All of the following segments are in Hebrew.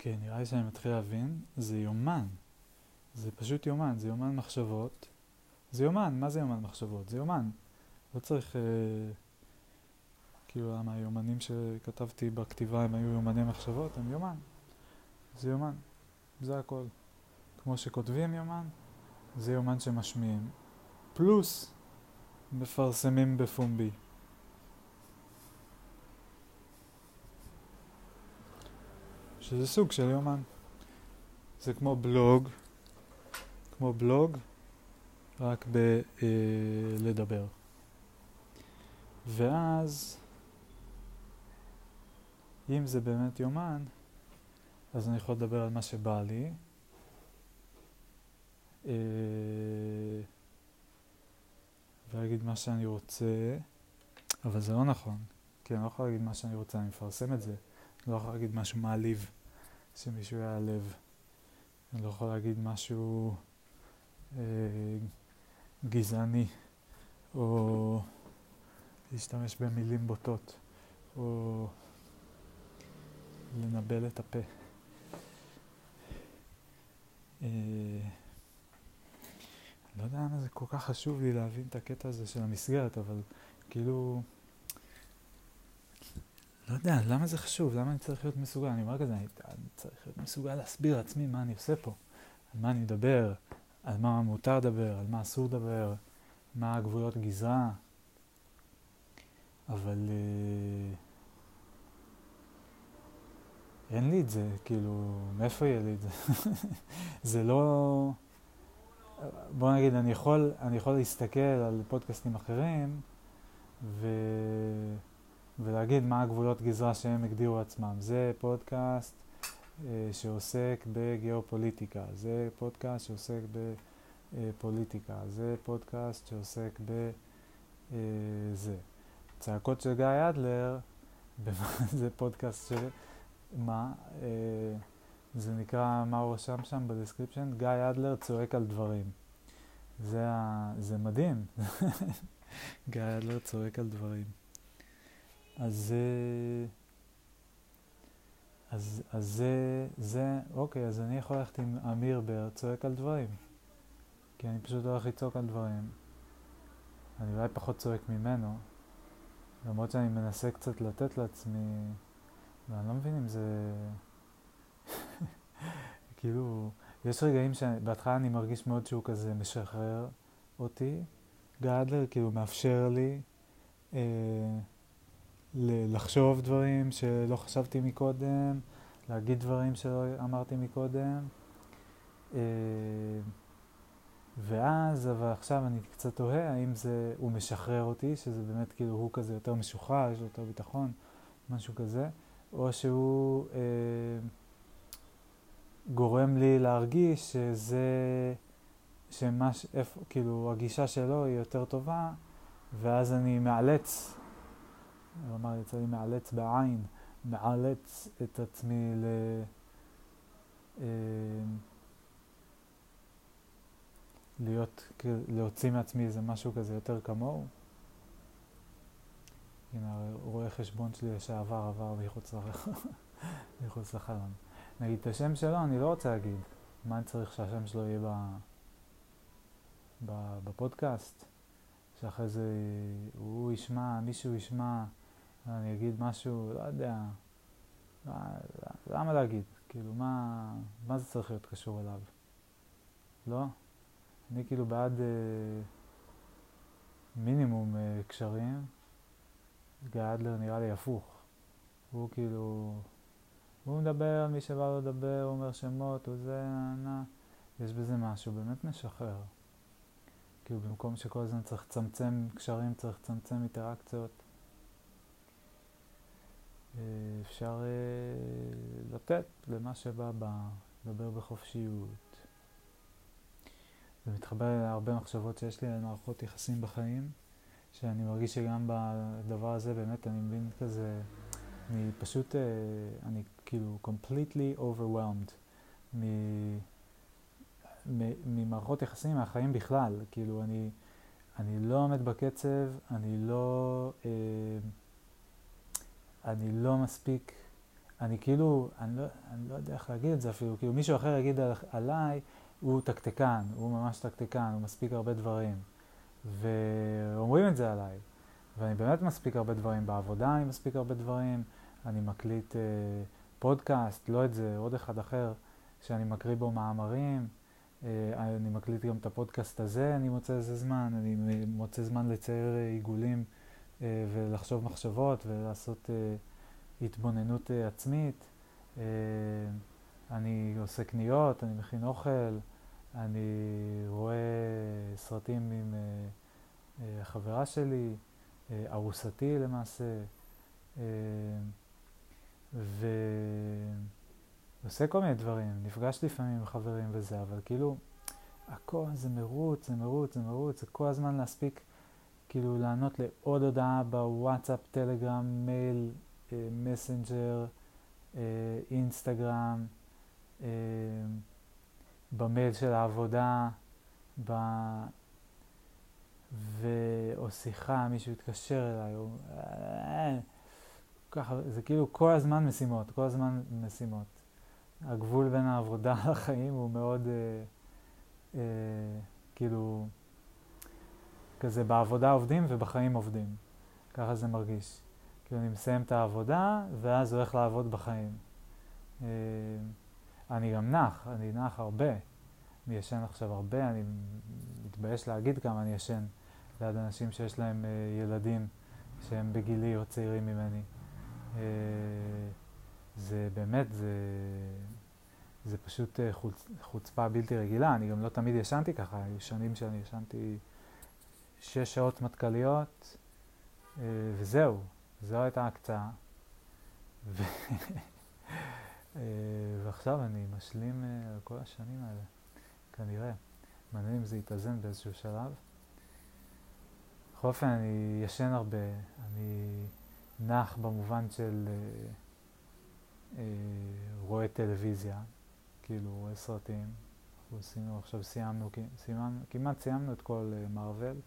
אוקיי, נראה לי שאני מתחיל להבין. זה יומן. זה פשוט יומן, זה יומן מחשבות. זה יומן, מה זה יומן מחשבות? זה יומן. לא צריך... אה, כאילו, למה היומנים שכתבתי בכתיבה הם היו יומני מחשבות? הם יומן. זה יומן. זה הכל. כמו שכותבים יומן, זה יומן שמשמיעים. פלוס מפרסמים בפומבי. שזה סוג של יומן. זה כמו בלוג, כמו בלוג, רק בלדבר. אה, ואז, אם זה באמת יומן, אז אני יכול לדבר על מה שבא לי. אה, ולהגיד מה שאני רוצה, אבל זה לא נכון, כי אני לא יכול להגיד מה שאני רוצה, אני מפרסם את זה. אני לא יכול להגיד משהו מעליב, שמישהו יעלב. אני לא יכול להגיד משהו אה, גזעני, או להשתמש במילים בוטות, או לנבל את הפה. אה, לא יודע למה זה כל כך חשוב לי להבין את הקטע הזה של המסגרת, אבל כאילו... לא יודע, למה זה חשוב? למה אני צריך להיות מסוגל? אני אומר כזה, אני, אני צריך להיות מסוגל להסביר לעצמי מה אני עושה פה, על מה אני מדבר, על מה מותר לדבר, על מה אסור לדבר, מה הגבולות גזרה. אבל אה, אין לי את זה, כאילו, מאיפה יהיה לי את זה? זה לא... בוא נגיד, אני יכול, אני יכול להסתכל על פודקאסטים אחרים ו... ולהגיד מה הגבולות גזרה שהם הגדירו עצמם. זה פודקאסט אה, שעוסק בגיאופוליטיקה, זה פודקאסט שעוסק בפוליטיקה, זה פודקאסט שעוסק בזה. אה, צעקות של גיא אדלר, זה פודקאסט של... מה? אה, זה נקרא, מה הוא רשם שם ב description? גיא אדלר צועק על דברים. זה, ה... זה מדהים. גיא אדלר צועק על דברים. אז, אז, אז זה, זה, אוקיי, אז אני יכול ללכת עם אמיר בר, צועק על דברים. כי אני פשוט הולך לצעוק על דברים. אני אולי פחות צועק ממנו, למרות שאני מנסה קצת לתת לעצמי, ואני לא מבין אם זה... כאילו, יש רגעים שבהתחלה אני מרגיש מאוד שהוא כזה משחרר אותי. גאדלר כאילו מאפשר לי אה, לחשוב דברים שלא חשבתי מקודם, להגיד דברים שלא אמרתי מקודם. אה, ואז, אבל עכשיו אני קצת תוהה האם זה, הוא משחרר אותי, שזה באמת כאילו הוא כזה יותר משוחרר, יש לו יותר ביטחון, משהו כזה, או שהוא אה, גורם לי להרגיש שזה, שמה, איפה, כאילו הגישה שלו היא יותר טובה, ואז אני מאלץ אמר, יצא לי מאלץ בעין, מאלץ את עצמי ל... אה, להיות, להוציא מעצמי איזה משהו כזה יותר כמוהו. הנה, רואה חשבון שלי לשעבר עבר מחוץ, לחלון. נגיד את השם שלו, אני לא רוצה להגיד. מה אני צריך שהשם שלו יהיה ב... בפודקאסט? שאחרי זה הוא ישמע, מישהו ישמע אני אגיד משהו, לא יודע, למה להגיד? כאילו, מה, מה זה צריך להיות קשור אליו? לא? אני כאילו בעד אה, מינימום אה, קשרים. גיא אדלר נראה לי הפוך. הוא כאילו, הוא מדבר, מי שבא לו לדבר, הוא אומר שמות, הוא זה, נע. יש בזה משהו באמת משחרר. כאילו במקום שכל הזמן צריך לצמצם קשרים, צריך לצמצם אינטראקציות. אה, אפשר אה, לתת למה שבא בה, לדבר בחופשיות. זה מתחבר להרבה מחשבות שיש לי על מערכות יחסים בחיים, שאני מרגיש שגם בדבר הזה באמת אני מבין כזה, אני פשוט, אה, אני כאילו completely overwhelmed ממערכות יחסים, מהחיים בכלל, כאילו אני, אני לא עומד בקצב, אני לא... אה, אני לא מספיק, אני כאילו, אני לא, אני לא יודע איך להגיד את זה אפילו, כאילו מישהו אחר יגיד על, עליי, הוא טקטיקן, הוא ממש טקטיקן, הוא מספיק הרבה דברים. ואומרים את זה עליי. ואני באמת מספיק הרבה דברים. בעבודה אני מספיק הרבה דברים, אני מקליט אה, פודקאסט, לא את זה, עוד אחד אחר, שאני מקריא בו מאמרים. אה, אני מקליט גם את הפודקאסט הזה, אני מוצא איזה זמן, אני מוצא זמן לצייר עיגולים אה, ולחשוב מחשבות ולעשות אה, התבוננות אה, עצמית. אה, אני עושה קניות, אני מכין אוכל, אני רואה סרטים עם החברה שלי, ארוסתי למעשה, ועושה כל מיני דברים, נפגש לפעמים עם חברים וזה, אבל כאילו, הכל זה מרוץ, זה מרוץ, זה מרוץ, זה כל הזמן להספיק כאילו לענות לעוד הודעה בוואטסאפ, טלגרם, מייל, מסנג'ר, אינסטגרם. במייל של העבודה, ב... ו... או שיחה, מישהו התקשר אליי, או... ככה, זה כאילו כל הזמן משימות, כל הזמן משימות. הגבול בין העבודה לחיים הוא מאוד, אה, אה, כאילו, כזה בעבודה עובדים ובחיים עובדים. ככה זה מרגיש. כאילו אני מסיים את העבודה ואז הולך לעבוד בחיים. אה, אני גם נח, אני נח הרבה. אני ישן עכשיו הרבה, אני מתבייש להגיד כמה אני ישן ליד אנשים שיש להם uh, ילדים שהם בגילי או צעירים ממני. Uh, זה באמת, זה, זה פשוט חוצ, חוצפה בלתי רגילה. אני גם לא תמיד ישנתי ככה, היו שנים שאני ישנתי שש שעות מטכ"ליות, uh, וזהו, זו הייתה ההקצאה. אה, ועכשיו אני משלים אה, על כל השנים האלה, כנראה. מעניין אם זה יתאזן באיזשהו שלב. בכל אופן, אני ישן הרבה, אני נח במובן של אה, אה, רואה טלוויזיה, כאילו רואה סרטים. אנחנו עשינו, עכשיו סיימנו, סיימנו, כמעט סיימנו את כל אה. אה,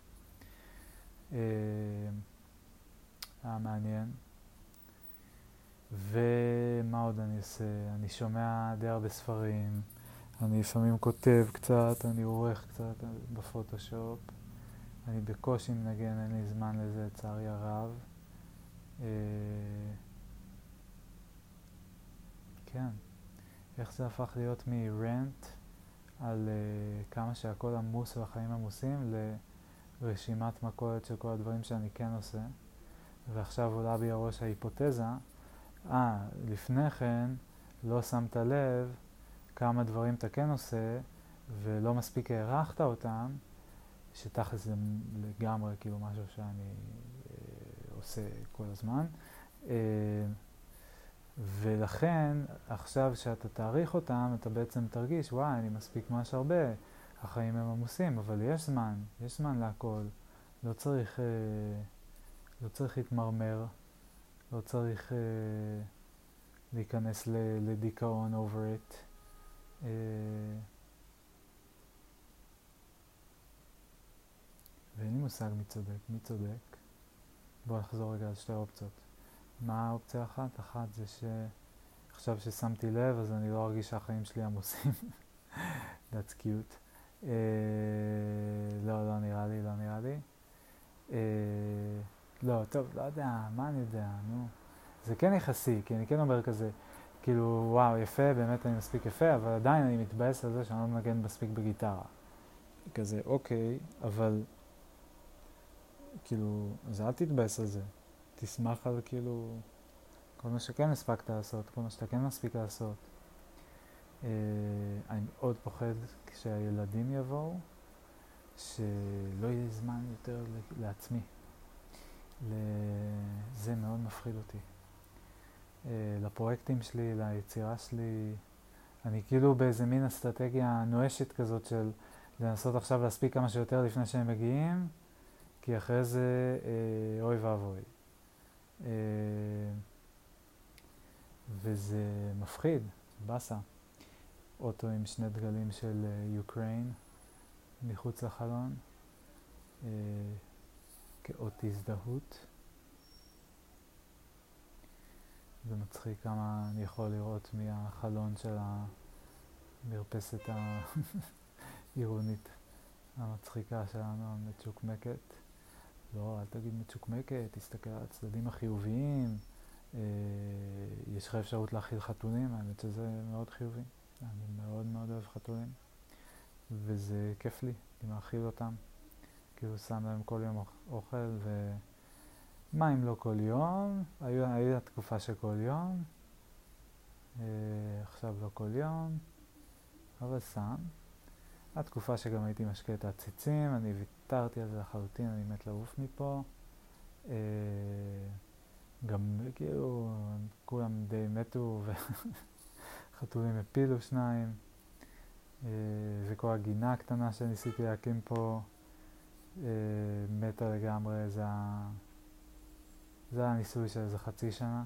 היה מעניין. ומה עוד אני עושה? אני שומע די הרבה ספרים, אני לפעמים כותב קצת, אני עורך קצת בפוטושופ. אני בקושי מנגן, אין לי זמן לזה, לצערי הרב. אה, כן, איך זה הפך להיות מרנט על uh, כמה שהכל עמוס והחיים עמוסים לרשימת מכולת של כל הדברים שאני כן עושה. ועכשיו עולה בי הראש ההיפותזה אה, לפני כן לא שמת לב כמה דברים אתה כן עושה ולא מספיק הערכת אותם, שתכל'ס זה לגמרי כאילו משהו שאני אה, עושה כל הזמן. אה, ולכן, עכשיו שאתה תעריך אותם, אתה בעצם תרגיש, וואי, אני מספיק ממש הרבה, החיים הם עמוסים, אבל יש זמן, יש זמן להכל. לא צריך, אה, לא צריך להתמרמר. לא צריך uh, להיכנס לדיכאון over it. Uh, ואין לי מושג מי צודק. מי צודק? בואו נחזור רגע על שתי אופציות. מה האופציה אחת? אחת זה שעכשיו ששמתי לב אז אני לא ארגיש שהחיים שלי עמוסים. That's cute. Uh, לא, לא נראה לי, לא נראה לי. Uh, לא, טוב, לא יודע, מה אני יודע, נו. זה כן יחסי, כי אני כן אומר כזה, כאילו, וואו, יפה, באמת אני מספיק יפה, אבל עדיין אני מתבאס על זה שאני לא מנגן מספיק בגיטרה. כזה, אוקיי, אבל, כאילו, אז אל תתבאס על זה. תשמח על כאילו, כל מה שכן הספקת לעשות, כל מה שאתה כן מספיק לעשות. אה, אני מאוד פוחד כשהילדים יבואו, שלא יהיה זמן יותר לעצמי. זה מאוד מפחיד אותי. אה, לפרויקטים שלי, ליצירה שלי, אני כאילו באיזה מין אסטרטגיה נואשת כזאת של לנסות עכשיו להספיק כמה שיותר לפני שהם מגיעים, כי אחרי זה אה, אוי ואבוי. וזה מפחיד, באסה. אוטו עם שני דגלים של יוקריין מחוץ לחלון. כאות הזדהות. זה מצחיק כמה אני יכול לראות מהחלון של המרפסת העירונית המצחיקה שלנו, המצ'וקמקת. לא, אל תגיד מצ'וקמקת, תסתכל על הצדדים החיוביים. אה, יש לך אפשרות להכיל חתולים, האמת שזה מאוד חיובי. אני מאוד מאוד אוהב חתולים, וזה כיף לי, אני מאכיל אותם. כאילו שם להם כל יום אוכל, ומה אם לא כל יום? הייתה תקופה של כל יום, אה, עכשיו לא כל יום, אבל שם. התקופה שגם הייתי משקה את העציצים, אני ויתרתי על זה לחלוטין, אני מת לעוף מפה. אה, גם כאילו, כולם די מתו וחתולים הפילו שניים. אה, וכל הגינה הקטנה שניסיתי להקים פה אה, מתה לגמרי, זה, ה... זה היה הניסוי של איזה חצי שנה.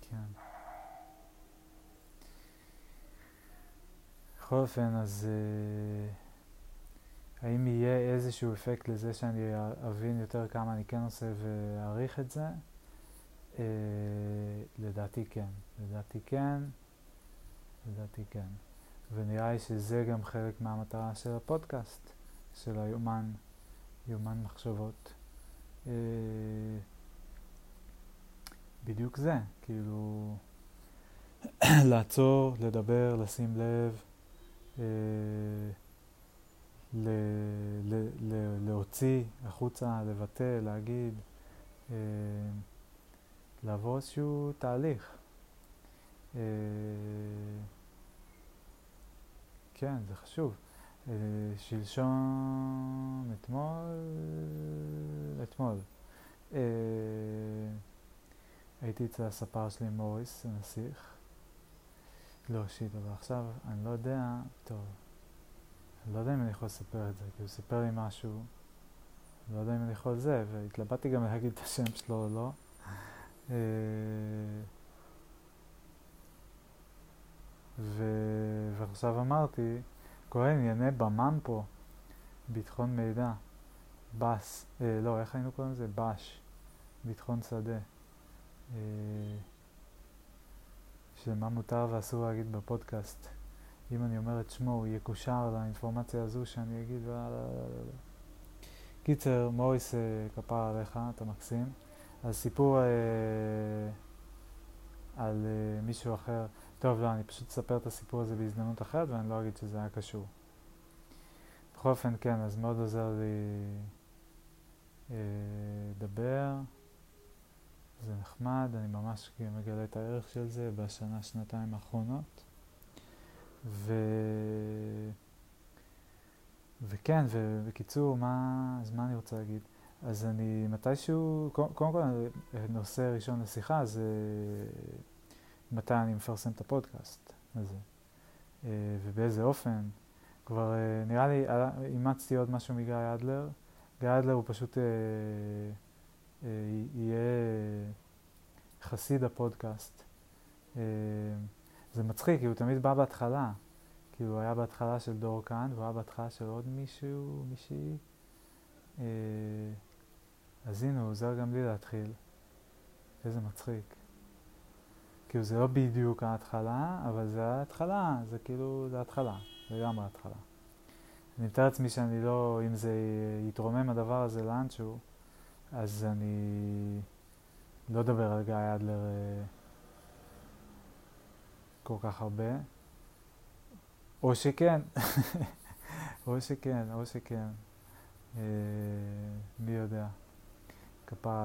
כן. בכל אופן, אז uh, האם יהיה איזשהו אפקט לזה שאני אבין יותר כמה אני כן עושה ואעריך את זה? Uh, לדעתי כן. לדעתי כן. לדעתי כן. ונראה לי שזה גם חלק מהמטרה של הפודקאסט, של היומן, יומן מחשבות. Uh, בדיוק זה, כאילו לעצור, לדבר, לשים לב. אה, ל, ל, ל, להוציא החוצה, לבטא, להגיד, אה, לעבור איזשהו תהליך. אה, כן, זה חשוב. שלשום, אתמול, אתמול, הייתי אצל הספר שלי מוריס, הנסיך, לא, שיט, אבל עכשיו אני לא יודע, טוב, אני לא יודע אם אני יכול לספר את זה, כי הוא סיפר לי משהו, אני לא יודע אם אני יכול זה, והתלבטתי גם להגיד את השם שלו או לא. אה, ו... ועכשיו אמרתי, כל ענייני במ"ם פה, ביטחון מידע, בס, אה, לא, איך היינו קוראים לזה? בש, ביטחון שדה. אה, שמה מותר ואסור להגיד בפודקאסט. אם אני אומר את שמו, הוא יקושר לאינפורמציה הזו שאני אגיד ו... קיצר, מוריס אה, כפר עליך, אתה מקסים. אז סיפור אה, על אה, מישהו אחר, טוב, לא, אני פשוט אספר את הסיפור הזה בהזדמנות אחרת ואני לא אגיד שזה היה קשור. בכל אופן, כן, אז מאוד עוזר לי אה, לדבר. זה נחמד, אני ממש מגלה את הערך של זה בשנה, שנתיים האחרונות. ו... וכן, ובקיצור, מה, אז מה אני רוצה להגיד? אז אני מתישהו, קודם כל, נושא ראשון לשיחה זה מתי אני מפרסם את הפודקאסט הזה, אה, ובאיזה אופן. כבר אה, נראה לי, אימצתי עוד משהו מגיא אדלר. גיא אדלר הוא פשוט... אה, אה, יהיה חסיד הפודקאסט. אה, זה מצחיק, כי הוא תמיד בא בהתחלה. כאילו, הוא היה בהתחלה של דור כאן, והוא היה בהתחלה של עוד מישהו, מישהי. אז הנה, הוא עוזר גם לי להתחיל. איזה מצחיק. כאילו, זה לא בדיוק ההתחלה, אבל זה ההתחלה, זה כאילו, זה ההתחלה, לגמרי ההתחלה. אני מתאר לעצמי שאני לא, אם זה יתרומם הדבר הזה לאנשהו, אז אני לא אדבר על גיא אדלר אה, כל כך הרבה. או שכן, או שכן, או שכן. אה, מי יודע.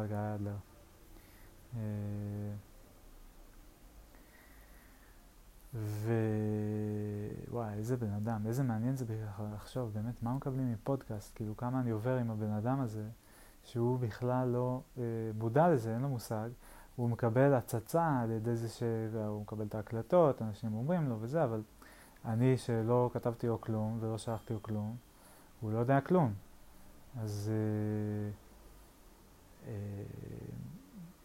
גיא אדלר. אה, ווואי, איזה בן אדם, איזה מעניין זה בכלל לחשוב, באמת, מה מקבלים מפודקאסט? כאילו, כמה אני עובר עם הבן אדם הזה. שהוא בכלל לא אה, מודע לזה, אין לו מושג, הוא מקבל הצצה על ידי זה שהוא מקבל את ההקלטות, אנשים אומרים לו וזה, אבל אני שלא כתבתי לו כלום ולא שלחתי לו כלום, הוא לא יודע כלום. אז אה,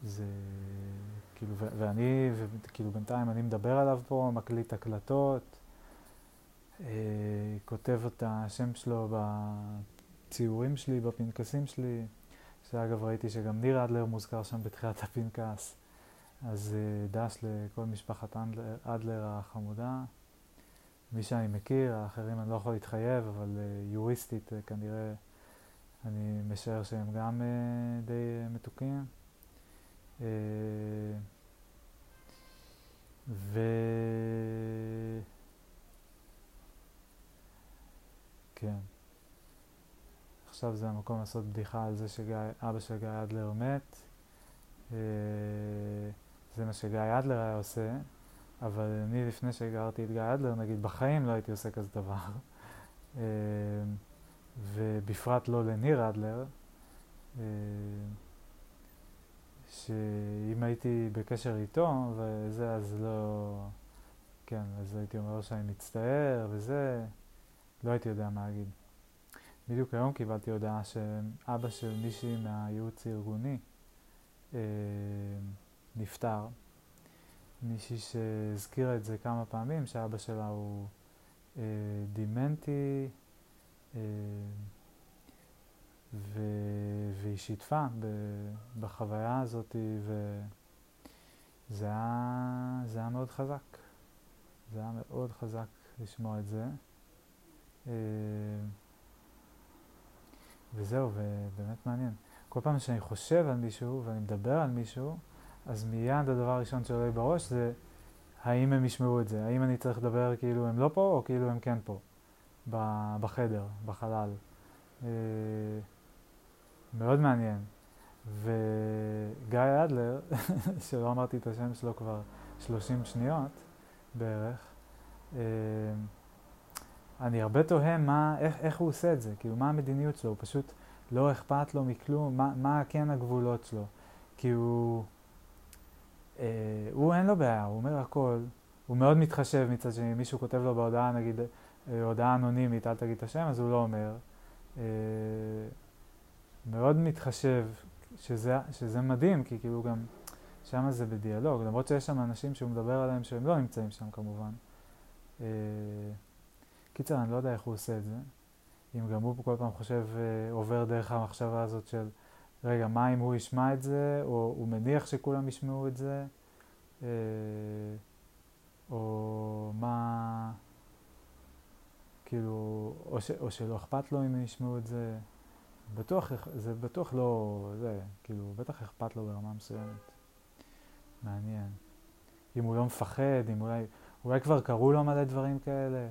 זה כאילו, ואני, וכאילו בינתיים אני מדבר עליו פה, מקליט הקלטות, אה, כותב את השם שלו בציורים שלי, בפנקסים שלי. שאגב ראיתי שגם ניר אדלר מוזכר שם בתחילת הפנקס. אז uh, דש לכל משפחת אדלר, החמודה. מי שאני מכיר, האחרים אני לא יכול להתחייב, אבל יוריסטית כנראה אני משער שהם גם uh, די uh, מתוקים. Uh, ו... כן. עכשיו זה המקום לעשות בדיחה על זה שאבא של גיא אדלר מת. אה, זה מה שגיא אדלר היה עושה, אבל אני לפני שהגרתי את גיא אדלר, נגיד, בחיים לא הייתי עושה כזה דבר. אה, ובפרט לא לניר אדלר, אה, שאם הייתי בקשר איתו וזה, אז לא... כן, אז הייתי אומר שאני מצטער וזה, לא הייתי יודע מה להגיד. בדיוק היום קיבלתי הודעה שאבא של מישהי מהייעוץ הארגוני אה, נפטר. מישהי שהזכירה את זה כמה פעמים, שאבא שלה הוא אה, דימנטי, ו... והיא שיתפה. בחוויה הזאת, וזה היה... היה מאוד חזק. זה היה מאוד חזק לשמוע את זה. אה, וזהו, ובאמת מעניין. כל פעם שאני חושב על מישהו ואני מדבר על מישהו, אז מיד הדבר הראשון שעולה בראש זה האם הם ישמעו את זה, האם אני צריך לדבר כאילו הם לא פה או כאילו הם כן פה, בחדר, בחלל. אה, מאוד מעניין. וגיא אדלר, שלא אמרתי את השם שלו כבר 30 שניות בערך, אה, אני הרבה תוהה מה, איך, איך הוא עושה את זה, כאילו מה המדיניות שלו, הוא פשוט לא אכפת לו מכלום, מה, מה כן הגבולות שלו, כי הוא, אה, הוא אין לו בעיה, הוא אומר הכל, הוא מאוד מתחשב מצד שני, מישהו כותב לו בהודעה, נגיד, הודעה אנונימית, אל תגיד את השם, אז הוא לא אומר. אה, מאוד מתחשב, שזה, שזה מדהים, כי כאילו גם שם זה בדיאלוג, למרות שיש שם אנשים שהוא מדבר עליהם שהם לא נמצאים שם כמובן. אה, קיצר, אני לא יודע איך הוא עושה את זה. אם גם הוא כל פעם חושב, אה, עובר דרך המחשבה הזאת של, רגע, מה אם הוא ישמע את זה, או הוא מניח שכולם ישמעו את זה, אה, או מה, כאילו, או, ש, או שלא אכפת לו אם ישמעו את זה. בטוח, זה בטוח לא, זה, כאילו, בטח אכפת לו ברמה מסוימת. מעניין. אם הוא לא מפחד, אם אולי, אולי כבר קרו לו מלא דברים כאלה.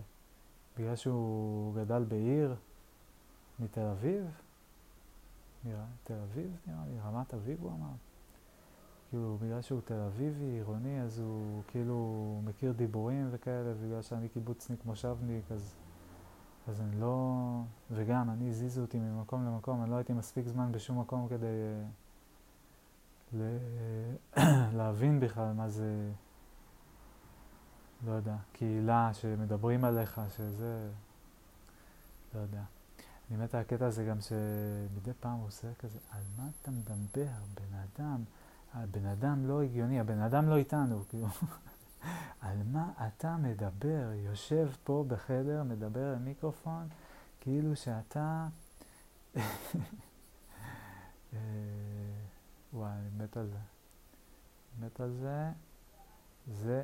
בגלל שהוא גדל בעיר מתל אביב, נראה, תל אביב נראה לי, רמת אביב הוא אמר. כאילו, בגלל שהוא תל אביבי, עירוני, אז הוא כאילו מכיר דיבורים וכאלה, בגלל שאני קיבוצניק מושבניק, אז, אז אני לא... וגם, אני, הזיזו אותי ממקום למקום, אני לא הייתי מספיק זמן בשום מקום כדי ל... להבין בכלל מה זה... לא יודע, קהילה שמדברים עליך, שזה... לא יודע. אני מת על הקטע הזה גם שמדי פעם הוא עושה כזה, על מה אתה מדבר, בן אדם? הבן אדם לא הגיוני, הבן אדם לא איתנו, כאילו. על מה אתה מדבר? יושב פה בחדר, מדבר על מיקרופון, כאילו שאתה... אה, וואי, אני מת על זה. מת על זה. זה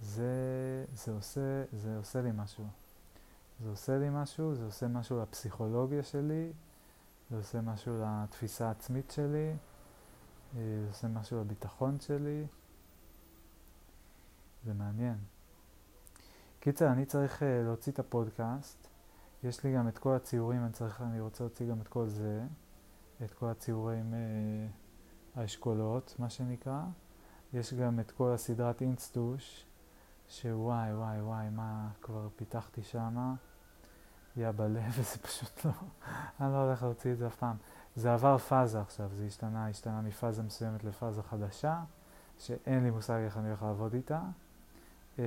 זה, זה, עושה, זה עושה לי משהו. זה עושה לי משהו, זה עושה משהו לפסיכולוגיה שלי, זה עושה משהו לתפיסה העצמית שלי, זה עושה משהו לביטחון שלי. זה מעניין. קיצר, אני צריך uh, להוציא את הפודקאסט. יש לי גם את כל הציורים, אני, צריך, אני רוצה להוציא גם את כל זה, את כל הציורים, uh, האשכולות, מה שנקרא. יש גם את כל הסדרת אינסטוש, שוואי וואי וואי, מה כבר פיתחתי שמה, יא בלב, וזה פשוט לא, אני לא הולך להוציא את זה אף פעם. זה עבר פאזה עכשיו, זה השתנה, השתנה מפאזה מסוימת לפאזה חדשה, שאין לי מושג איך אני הולך לעבוד איתה. אה,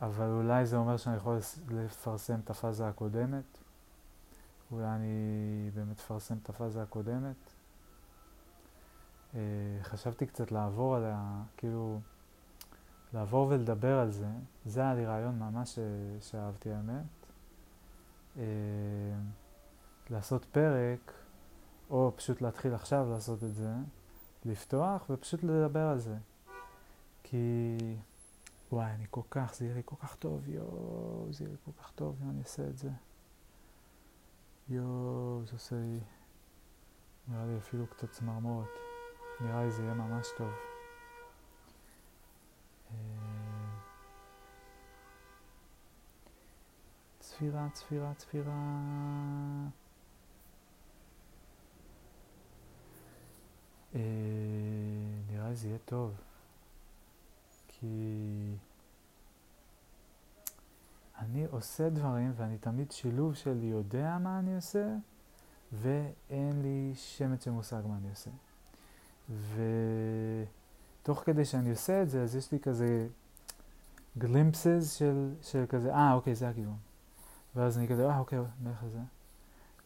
אבל אולי זה אומר שאני יכול לפרסם את הפאזה הקודמת. אולי אני באמת אפרסם את הפאזה הקודמת. אה, חשבתי קצת לעבור עליה, כאילו, לעבור ולדבר על זה. זה היה לי רעיון ממש שאהבתי האמת. אה, לעשות פרק, או פשוט להתחיל עכשיו לעשות את זה, לפתוח ופשוט לדבר על זה. כי וואי, אני כל כך, זה יהיה לי כל כך טוב, יואו, זה יהיה לי כל כך טוב אם אני אעשה את זה. יואו, זה עושה לי, נראה לי אפילו קצת צמרמורת. נראה לי זה יהיה ממש טוב. אה, צפירה, צפירה, צפירה. אה, נראה לי זה יהיה טוב. כי אני עושה דברים ואני תמיד שילוב של יודע מה אני עושה ואין לי שמץ של מושג מה אני עושה. ותוך כדי שאני עושה את זה, אז יש לי כזה גלימפסס של, של כזה, אה, אוקיי, זה הכיוון. ואז אני כזה, אה, אוקיי, נלך לזה.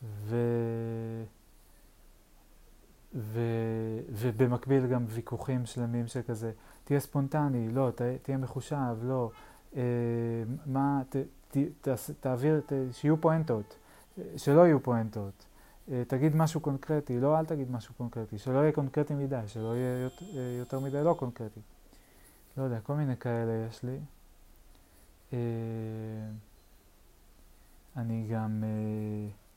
ו... ו... ובמקביל גם ויכוחים שלמים שכזה, תהיה ספונטני, לא, ת... תהיה מחושב, לא, אה, מה, ת... ת... ת... תעביר, ת... שיהיו פואנטות, שלא יהיו פואנטות, אה, תגיד משהו קונקרטי, לא, אל תגיד משהו קונקרטי, שלא יהיה קונקרטי מדי, שלא יהיה יותר, אה, יותר מדי לא קונקרטי. לא יודע, כל מיני כאלה יש לי. אה, אני גם... אה,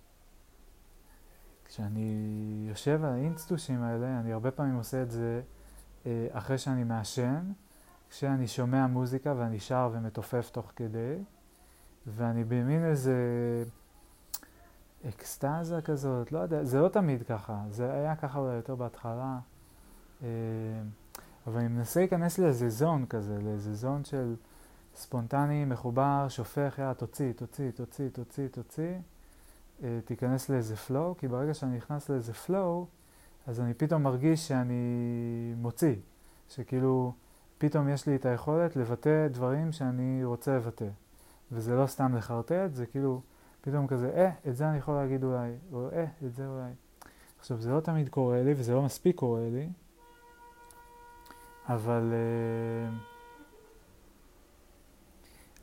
כשאני יושב על האינסטושים האלה, אני הרבה פעמים עושה את זה אה, אחרי שאני מעשן, כשאני שומע מוזיקה ואני שר ומתופף תוך כדי, ואני במין איזה אקסטזה כזאת, לא יודע, זה לא תמיד ככה, זה היה ככה אולי יותר בהתחלה, אה, אבל אני מנסה להיכנס לאיזה זון כזה, לאיזה זון של ספונטני, מחובר, שופך, יאללה, תוציא, תוציא, תוציא, תוציא, תוציא. אה, תיכנס לאיזה flow, כי ברגע שאני נכנס לאיזה flow, אז אני פתאום מרגיש שאני מוציא, שכאילו פתאום יש לי את היכולת לבטא דברים שאני רוצה לבטא. וזה לא סתם לחרטט, זה כאילו פתאום כזה, אה, את זה אני יכול להגיד אולי, או אה, את זה אולי. עכשיו, זה לא תמיד קורה לי, וזה לא מספיק קורה לי, אבל... אה,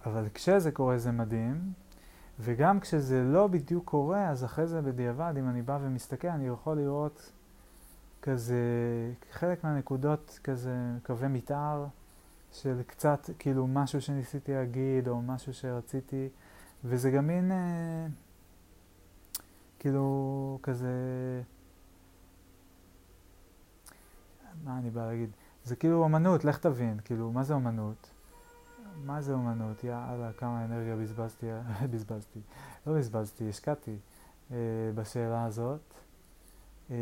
אבל כשזה קורה זה מדהים, וגם כשזה לא בדיוק קורה, אז אחרי זה בדיעבד, אם אני בא ומסתכל, אני יכול לראות כזה, חלק מהנקודות, כזה קווי מתאר של קצת, כאילו, משהו שניסיתי להגיד, או משהו שרציתי, וזה גם מין, אה, כאילו, כזה, מה אני בא להגיד? זה כאילו אמנות, לך תבין, כאילו, מה זה אמנות? מה זה אומנות? יאללה, כמה אנרגיה בזבזתי, בזבזתי, לא בזבזתי, השקעתי אה, בשאלה הזאת. אה,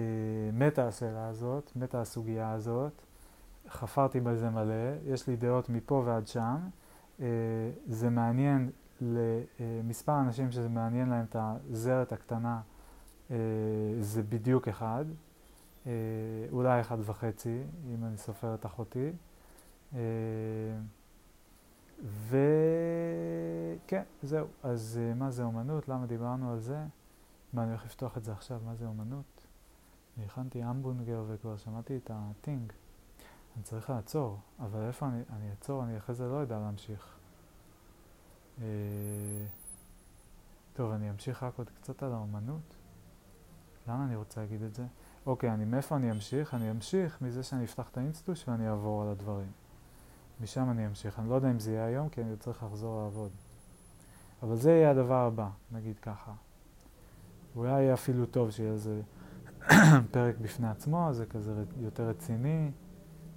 מתה השאלה הזאת, מתה הסוגיה הזאת. חפרתי בזה מלא, יש לי דעות מפה ועד שם. אה, זה מעניין למספר אנשים שזה מעניין להם את הזרת הקטנה, אה, זה בדיוק אחד. אה, אולי אחד וחצי, אם אני סופר את אחותי. אה, וכן, זהו. אז uh, מה זה אומנות? למה דיברנו על זה? מה, אני הולך לפתוח את זה עכשיו, מה זה אומנות? אני הכנתי אמבונגר וכבר שמעתי את הטינג. אני צריך לעצור, אבל איפה אני, אני אעצור? אני אחרי זה לא יודע להמשיך. Uh, טוב, אני אמשיך רק עוד קצת על האומנות. למה אני רוצה להגיד את זה? אוקיי, אני, מאיפה אני אמשיך? אני אמשיך מזה שאני אפתח את האינסטוש ואני אעבור על הדברים. משם אני אמשיך. אני לא יודע אם זה יהיה היום, כי אני צריך לחזור לעבוד. אבל זה יהיה הדבר הבא, נגיד ככה. אולי יהיה אפילו טוב שיהיה איזה פרק בפני עצמו, זה כזה יותר רציני,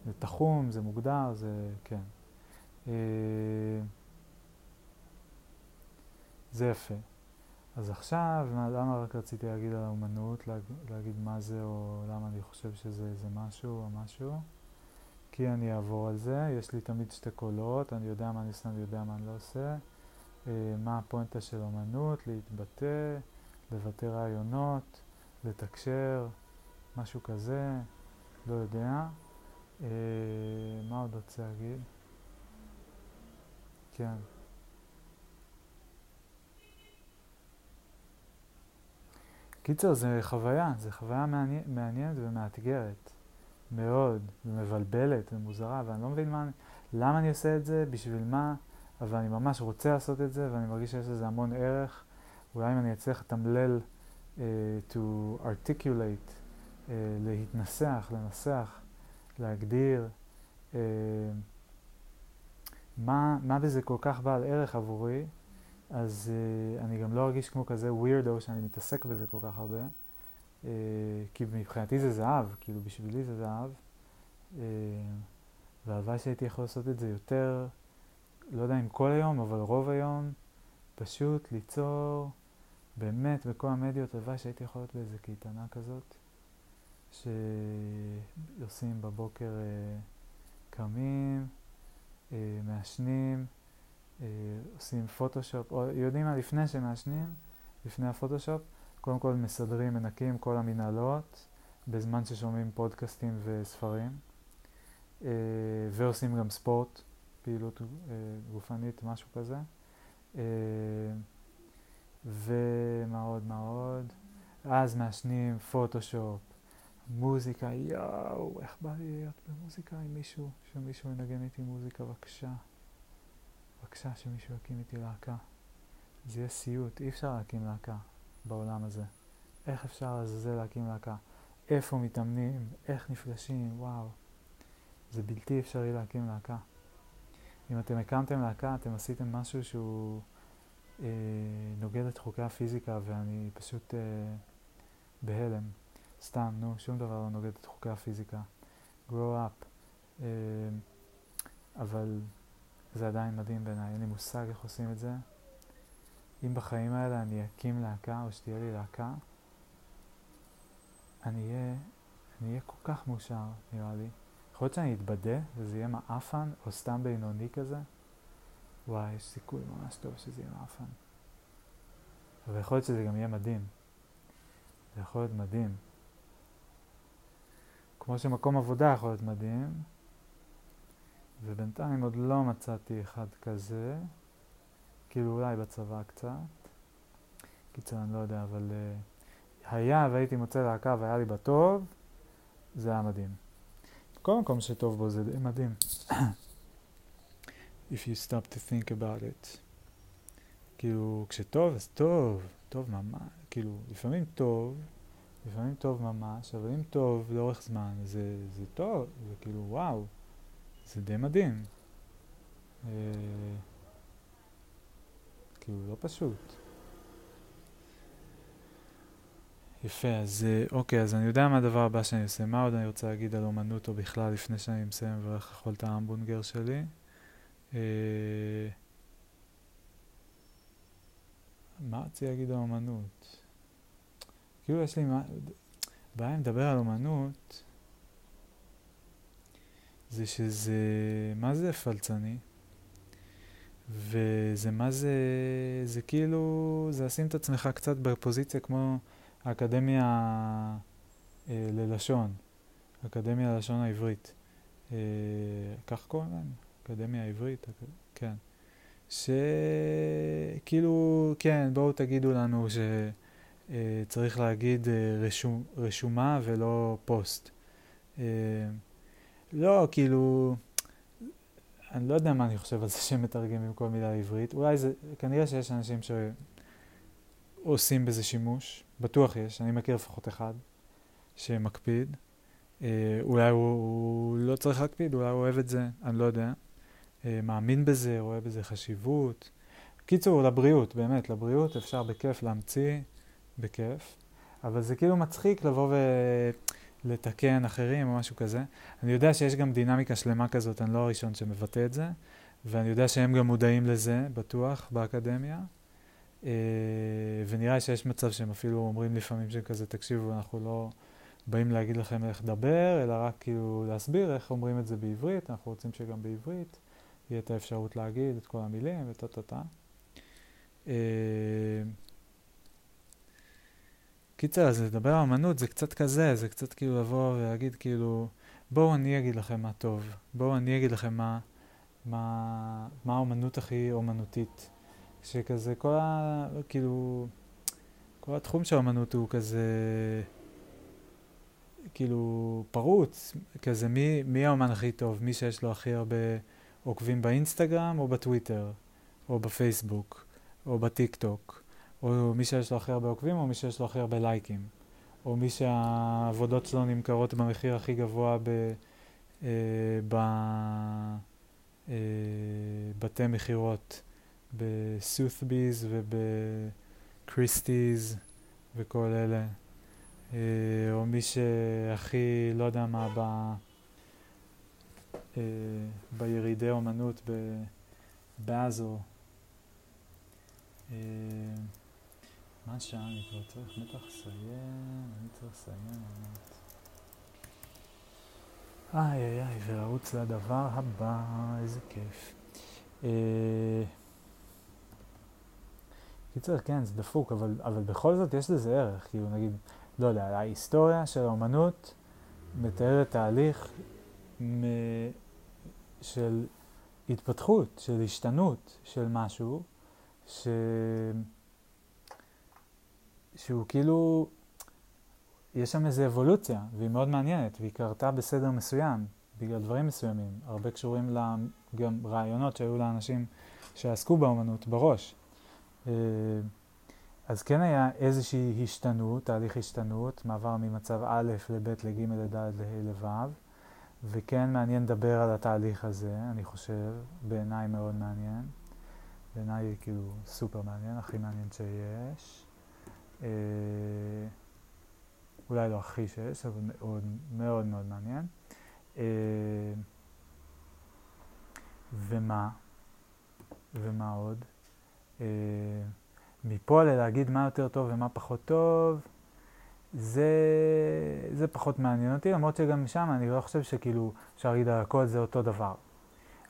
זה תחום, זה מוגדר, זה כן. אה, זה יפה. אז עכשיו, למה רק רציתי להגיד על האומנות, להגיד מה זה, או למה אני חושב שזה משהו או משהו? כי אני אעבור על זה, יש לי תמיד שתי קולות, אני יודע מה אני עושה, אני יודע מה אני לא עושה. אה, מה הפואנטה של אמנות, להתבטא, לבטא רעיונות, לתקשר, משהו כזה, לא יודע. אה, מה עוד רוצה להגיד? כן. קיצר, זה חוויה, זה חוויה מעניינת ומאתגרת. מאוד, ומבלבלת ומוזרה, ואני לא מבין מה, למה אני עושה את זה, בשביל מה, אבל אני ממש רוצה לעשות את זה, ואני מרגיש שיש לזה המון ערך. אולי אם אני אצליח לתמלל to articulate, uh, להתנסח, לנסח, להגדיר uh, מה, מה בזה כל כך בעל ערך עבורי, אז uh, אני גם לא ארגיש כמו כזה weirdo שאני מתעסק בזה כל כך הרבה, uh, כי מבחינתי זה זהב, כאילו בשבילי זה זהב, uh, והלוואי שהייתי יכול לעשות את זה יותר, לא יודע אם כל היום, אבל רוב היום, פשוט ליצור באמת בכל המדיות, הלוואי שהייתי יכול להיות באיזה קייטנה כזאת, שעושים בבוקר אה, קמים, אה, מעשנים, אה, עושים פוטושופ, או יודעים מה, לפני שמעשנים, לפני הפוטושופ, קודם כל מסדרים, מנקים כל המנהלות, בזמן ששומעים פודקאסטים וספרים, אה, ועושים גם ספורט, פעילות אה, גופנית, משהו כזה. אה, ומה עוד, מה עוד? אז מעשנים פוטושופ, מוזיקה, יואו, איך בא לי להיות במוזיקה עם מישהו, שמישהו ינגן איתי מוזיקה, בבקשה. בבקשה שמישהו יקים איתי להקה. זה יהיה סיוט, אי אפשר להקים להקה בעולם הזה. איך אפשר לזה להקים להקה? איפה מתאמנים? איך נפגשים? וואו. זה בלתי אפשרי להקים להקה. אם אתם הקמתם להקה, אתם עשיתם משהו שהוא אה, נוגד את חוקי הפיזיקה ואני פשוט אה, בהלם. סתם, נו, שום דבר לא נוגד את חוקי הפיזיקה. grow up. אה, אבל זה עדיין מדהים בעיניי, אין לי מושג איך עושים את זה. אם בחיים האלה אני אקים להקה או שתהיה לי להקה, אני אהיה, אני אהיה כל כך מאושר, נראה לי. יכול להיות שאני אתבדה וזה יהיה מעפן או סתם בינוני כזה. וואי, יש סיכוי ממש טוב שזה יהיה מעפן. אבל יכול להיות שזה גם יהיה מדהים. זה יכול להיות מדהים. כמו שמקום עבודה יכול להיות מדהים, ובינתיים עוד לא מצאתי אחד כזה, כאילו אולי בצבא קצת. קיצר, אני לא יודע, אבל uh, היה והייתי מוצא להקה והיה לי בטוב, זה היה מדהים. כל מקום שטוב בו זה מדהים. If you stop to think about it. כאילו, כשטוב, אז טוב, טוב ממש, כאילו, לפעמים טוב, לפעמים טוב ממש, אבל אם טוב לאורך זמן, זה, זה טוב, זה כאילו, וואו, זה די מדהים. אה, כאילו, לא פשוט. יפה, אז אוקיי, אז אני יודע מה הדבר הבא שאני עושה. מה עוד אני רוצה להגיד על אומנות או בכלל לפני שאני מסיים והולך לאכול את ההמבונגר שלי? אה, מה רציתי להגיד על אומנות? כאילו יש לי מה... בעיה לדבר על אומנות זה שזה... מה זה פלצני? וזה מה זה... זה כאילו... זה לשים את עצמך קצת בפוזיציה כמו האקדמיה אה, ללשון, אקדמיה ללשון העברית. אה, כך קוראים להם? אקדמיה העברית, כן. שכאילו, כן, בואו תגידו לנו שצריך להגיד אה, רשום, רשומה ולא פוסט. אה, לא, כאילו, אני לא יודע מה אני חושב על זה שהם מתרגמים כל מילה עברית. אולי זה, כנראה שיש אנשים שעושים בזה שימוש. בטוח יש, אני מכיר לפחות אחד שמקפיד. אה, אולי הוא, הוא לא צריך להקפיד, אולי הוא אוהב את זה, אני לא יודע. אה, מאמין בזה, רואה בזה חשיבות. קיצור, לבריאות, באמת, לבריאות אפשר בכיף להמציא, בכיף. אבל זה כאילו מצחיק לבוא ולתקן אחרים או משהו כזה. אני יודע שיש גם דינמיקה שלמה כזאת, אני לא הראשון שמבטא את זה, ואני יודע שהם גם מודעים לזה, בטוח, באקדמיה. אה, ונראה שיש מצב שהם אפילו אומרים לפעמים שכזה, תקשיבו, אנחנו לא באים להגיד לכם איך לדבר, אלא רק כאילו להסביר איך אומרים את זה בעברית, אנחנו רוצים שגם בעברית יהיה את האפשרות להגיד את כל המילים וטה טה טה. קיצר, אז לדבר על אמנות זה קצת כזה, זה קצת כאילו לבוא ולהגיד כאילו, בואו אני אגיד לכם מה טוב, בואו אני אגיד לכם מה, מה, מה האמנות הכי אומנותית. שכזה כל ה... כאילו... כל התחום של האמנות הוא כזה... כאילו פרוץ, כזה מי, מי האומן הכי טוב, מי שיש לו הכי הרבה עוקבים באינסטגרם או בטוויטר, או בפייסבוק, או בטיק טוק, או מי שיש לו הכי הרבה עוקבים, או מי שיש לו הכי הרבה לייקים. או מי שהעבודות שלו נמכרות במחיר הכי גבוה ב, אה, בבתי אה, מכירות, בסות'ביז ובקריסטיז וכל אלה. אה, או מי שהכי, לא יודע מה, ב, אה, בירידי אומנות בבאזל. אה, מה השעה? אני כבר צריך בטח לסיים, אני צריך לסיים באמת. איי איי איי, ולרוץ לדבר הבא, איזה כיף. אה... קיצר, כן, זה דפוק, אבל, אבל בכל זאת יש לזה ערך. כאילו, נגיד, לא יודע, ההיסטוריה של האומנות מתארת תהליך מ... של התפתחות, של השתנות של משהו, ש... שהוא כאילו, יש שם איזו אבולוציה, והיא מאוד מעניינת, והיא קרתה בסדר מסוים, בגלל דברים מסוימים, הרבה קשורים גם רעיונות שהיו לאנשים שעסקו באמנות בראש. אה, אז כן היה איזושהי השתנות, תהליך השתנות, מעבר ממצב א' לב' לג' לד' לה' לו', וכן מעניין לדבר על התהליך הזה, אני חושב, בעיניי מאוד מעניין. בעיניי כאילו סופר מעניין, הכי מעניין שיש. אה, אולי לא הכי שיש, אבל מאוד מאוד מאוד מעניין. אה, ומה? ומה עוד? אה, מפה ללהגיד מה יותר טוב ומה פחות טוב, זה, זה פחות מעניין אותי, למרות שגם שם אני לא חושב שכאילו אפשר להגיד על הכל זה אותו דבר.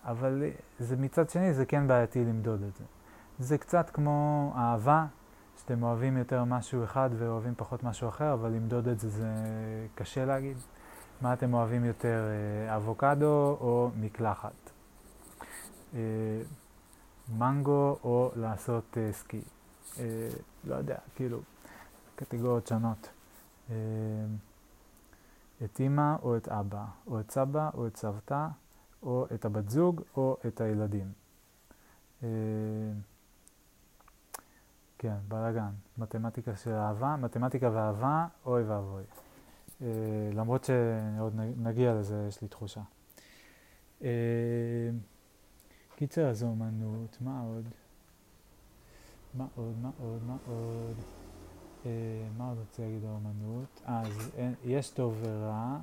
אבל זה מצד שני, זה כן בעייתי למדוד את זה. זה קצת כמו אהבה, שאתם אוהבים יותר משהו אחד ואוהבים פחות משהו אחר, אבל למדוד את זה זה קשה להגיד. מה אתם אוהבים יותר, אה, אבוקדו או מקלחת? אה, מנגו או לעשות אה, סקי? לא יודע, כאילו, קטגוריות שונות. את אימא או את אבא, או את סבא או את סבתא, או את הבת זוג או את הילדים. כן, בלאגן. מתמטיקה של אהבה, מתמטיקה ואהבה, אוי ואבוי. אה, למרות שעוד נגיע לזה, יש לי תחושה. אה, קיצר, אז אומנות, מה עוד? מה עוד, מה עוד, מה עוד? אה, מה עוד רוצה להגיד על אומנות? אה, אז אין, יש טוב ורע,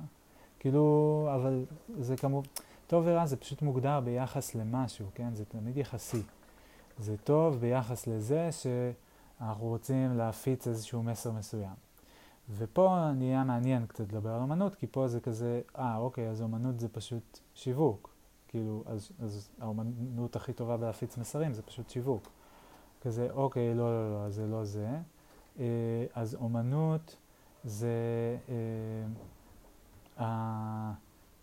כאילו, אבל זה כמובן, טוב ורע זה פשוט מוגדר ביחס למשהו, כן? זה תמיד יחסי. זה טוב ביחס לזה ש... אנחנו רוצים להפיץ איזשהו מסר מסוים. ופה נהיה מעניין קצת לדבר על אמנות, כי פה זה כזה, אה, אוקיי, אז אמנות זה פשוט שיווק. כאילו, אז, אז האמנות הכי טובה בלהפיץ מסרים זה פשוט שיווק. כזה, אוקיי, לא, לא, לא, זה לא זה. אה, אז אומנות זה אה,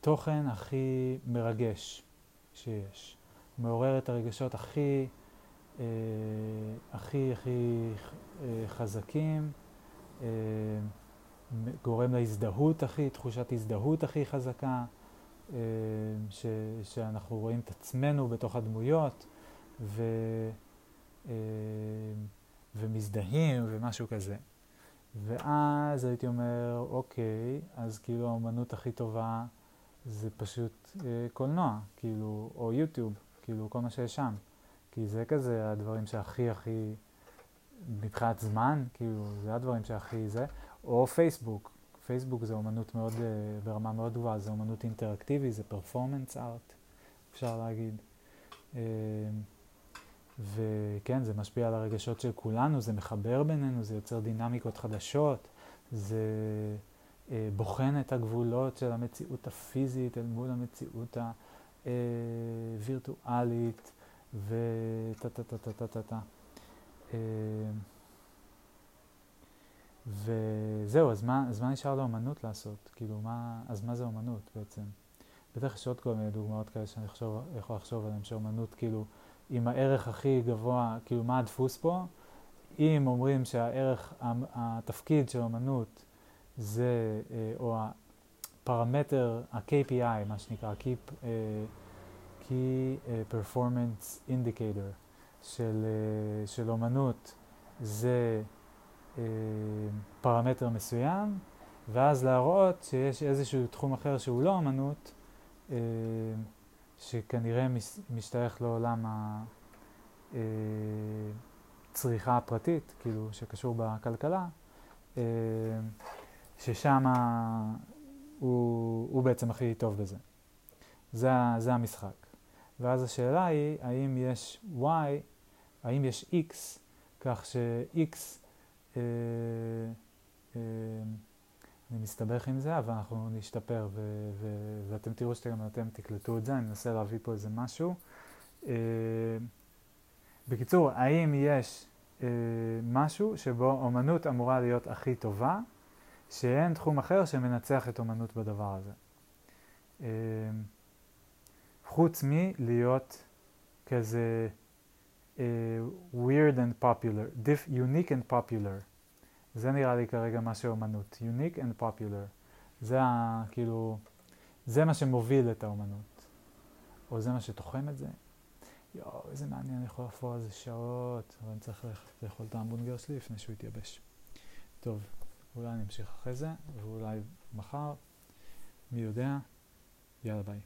התוכן הכי מרגש שיש. מעורר את הרגשות הכי... אה, הכי הכי אה, חזקים, אה, גורם להזדהות הכי, תחושת הזדהות הכי חזקה, ש, שאנחנו רואים את עצמנו בתוך הדמויות ו, ומזדהים ומשהו כזה. ואז הייתי אומר, אוקיי, אז כאילו האומנות הכי טובה זה פשוט קולנוע, כאילו, או יוטיוב, כאילו כל מה שיש שם. כי זה כזה הדברים שהכי הכי, מבחינת זמן, כאילו, זה הדברים שהכי זה, או פייסבוק. פייסבוק זה אומנות מאוד, אה, ברמה מאוד גבוהה, זה אומנות אינטראקטיבי, זה פרפורמנס ארט, אפשר להגיד. אה, וכן, זה משפיע על הרגשות של כולנו, זה מחבר בינינו, זה יוצר דינמיקות חדשות, זה אה, בוחן את הגבולות של המציאות הפיזית אל מול המציאות הווירטואלית. וטה טה טה טה טה טה וזהו, אז מה, אז מה נשאר לאמנות לעשות? כאילו, מה, אז מה זה אמנות בעצם? בטח יש עוד כל מיני דוגמאות כאלה שאני חושב, יכול לחשוב עליהן, שאמנות כאילו, עם הערך הכי גבוה, כאילו, מה הדפוס פה? אם אומרים שהערך, התפקיד של אמנות זה, אה, או הפרמטר, ה-KPI, מה שנקרא, Keep, uh, Key uh, Indicator של, uh, של אומנות זה אה, פרמטר מסוים, ואז להראות שיש איזשהו תחום אחר שהוא לא אמנות, אה, שכנראה משתייך לעולם הצריכה אה, הפרטית, כאילו, שקשור בכלכלה, אה, ששם הוא, הוא בעצם הכי טוב בזה. זה, זה המשחק. ואז השאלה היא, האם יש y, האם יש x, כך ש-x, אה, אה, אני מסתבך עם זה, אבל אנחנו נשתפר, ו- ו- ואתם תראו שגם אתם תקלטו את זה, אני מנסה להביא פה איזה משהו. אה, בקיצור, האם יש אה, משהו שבו אומנות אמורה להיות הכי טובה, שאין תחום אחר שמנצח את אומנות בדבר הזה? אה, חוץ מלהיות כזה uh, weird and popular, diff, unique and popular. זה נראה לי כרגע מה שאומנות, unique and popular. זה ה, כאילו, זה מה שמוביל את האומנות. או זה מה שתוחם את זה. יואו, איזה מעניין, אני יכול לחפור על זה שעות, אבל אני צריך ללכת לאכול את ההמבונגר שלי לפני שהוא יתייבש. טוב, אולי אני אמשיך אחרי זה, ואולי מחר, מי יודע. יאללה ביי.